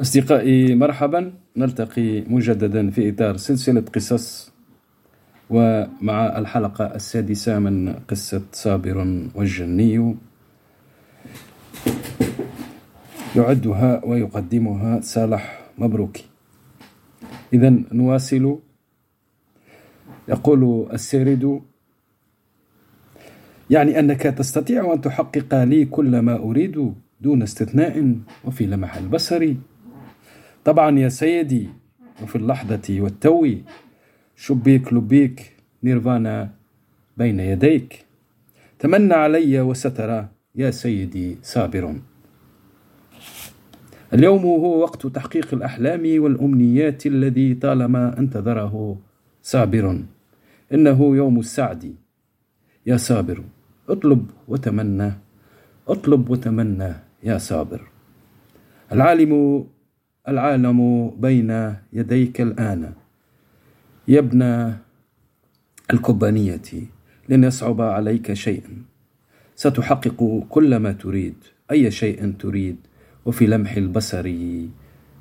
أصدقائي مرحبا. نلتقي مجددا في إطار سلسلة قصص ومع الحلقة السادسة من قصة صابر والجني. يعدها ويقدمها صالح مبروكي. إذا نواصل. يقول السيرد يعني أنك تستطيع أن تحقق لي كل ما أريد دون استثناء وفي لمح البصر. طبعا يا سيدي وفي اللحظة والتو شبيك لبيك نيرفانا بين يديك. تمنى علي وسترى يا سيدي صابر. اليوم هو وقت تحقيق الأحلام والأمنيات الذي طالما انتظره صابر. إنه يوم السعد. يا صابر اطلب وتمنى اطلب وتمنى يا صابر. العالم العالم بين يديك الآن. يا ابن الكوبانية لن يصعب عليك شيئا. ستحقق كل ما تريد أي شيء تريد وفي لمح البصر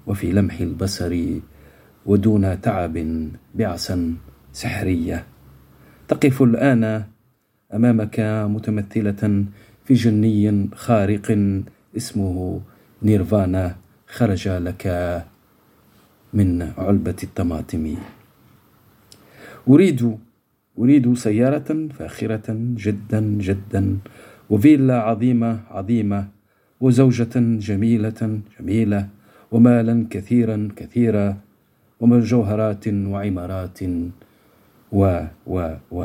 وفي لمح البصر ودون تعب بعصا سحرية. تقف الآن أمامك متمثلة في جني خارق اسمه نيرفانا. خرج لك من علبة الطماطم. أريد أريد سيارة فاخرة جدا جدا وفيلا عظيمة عظيمة وزوجة جميلة جميلة ومالا كثيرا كثيرا ومجوهرات وعمارات و و و.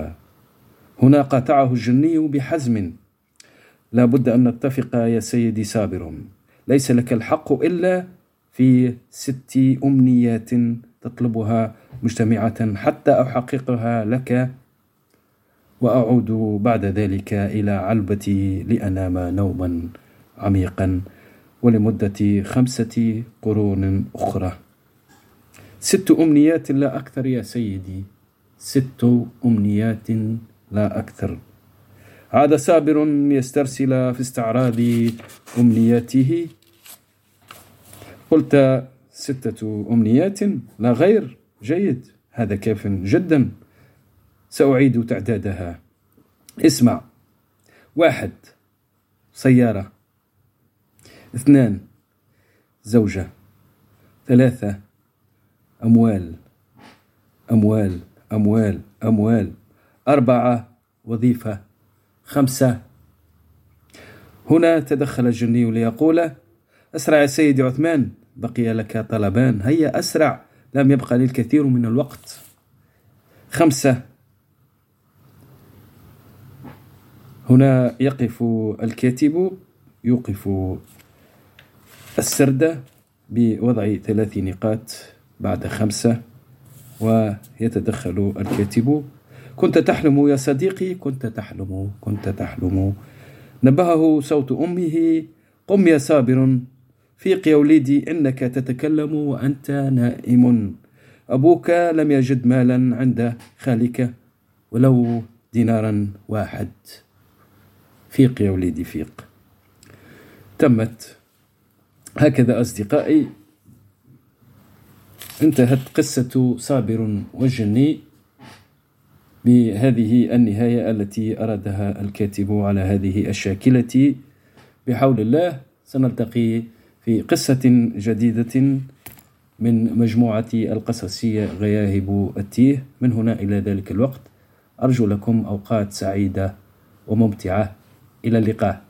هنا قاطعه الجني بحزم. لا بد أن نتفق يا سيدي صابر. ليس لك الحق إلا في ست أمنيات تطلبها مجتمعة حتى أحققها لك. وأعود بعد ذلك إلى علبتي لأنام نوما عميقا ولمدة خمسة قرون أخرى. ست أمنيات لا أكثر يا سيدي. ست أمنيات لا أكثر. عاد سابر يسترسل في استعراض أمنياته قلت ستة أمنيات لا غير. جيد. هذا كاف جدا. سأعيد تعدادها. اسمع. واحد. سيارة. اثنان. زوجة. ثلاثة. أموال. أموال. أموال. أموال. أربعة. وظيفة. خمسة. هنا تدخل الجني ليقول أسرع يا سيدي عثمان بقي لك طلبان. هيا أسرع لم يبقى لي الكثير من الوقت. خمسة. هنا يقف الكاتب يوقف السرد بوضع ثلاث نقاط بعد خمسة ويتدخل الكاتب. كنت تحلم يا صديقي كنت تحلم كنت تحلم. نبهه صوت أمه قم يا صابر. فيق يا وليدي إنك تتكلم وأنت نائم. أبوك لم يجد مالا عند خالك ولو دينارا واحد. فيق يا وليدي فيق. تمت. هكذا أصدقائي انتهت قصة صابر والجني بهذه النهاية التي أرادها الكاتب على هذه الشاكلة. بحول الله سنلتقي في قصة جديدة من مجموعة القصصية غياهب التيه. من هنا إلى ذلك الوقت أرجو لكم أوقات سعيدة وممتعة. إلى اللقاء.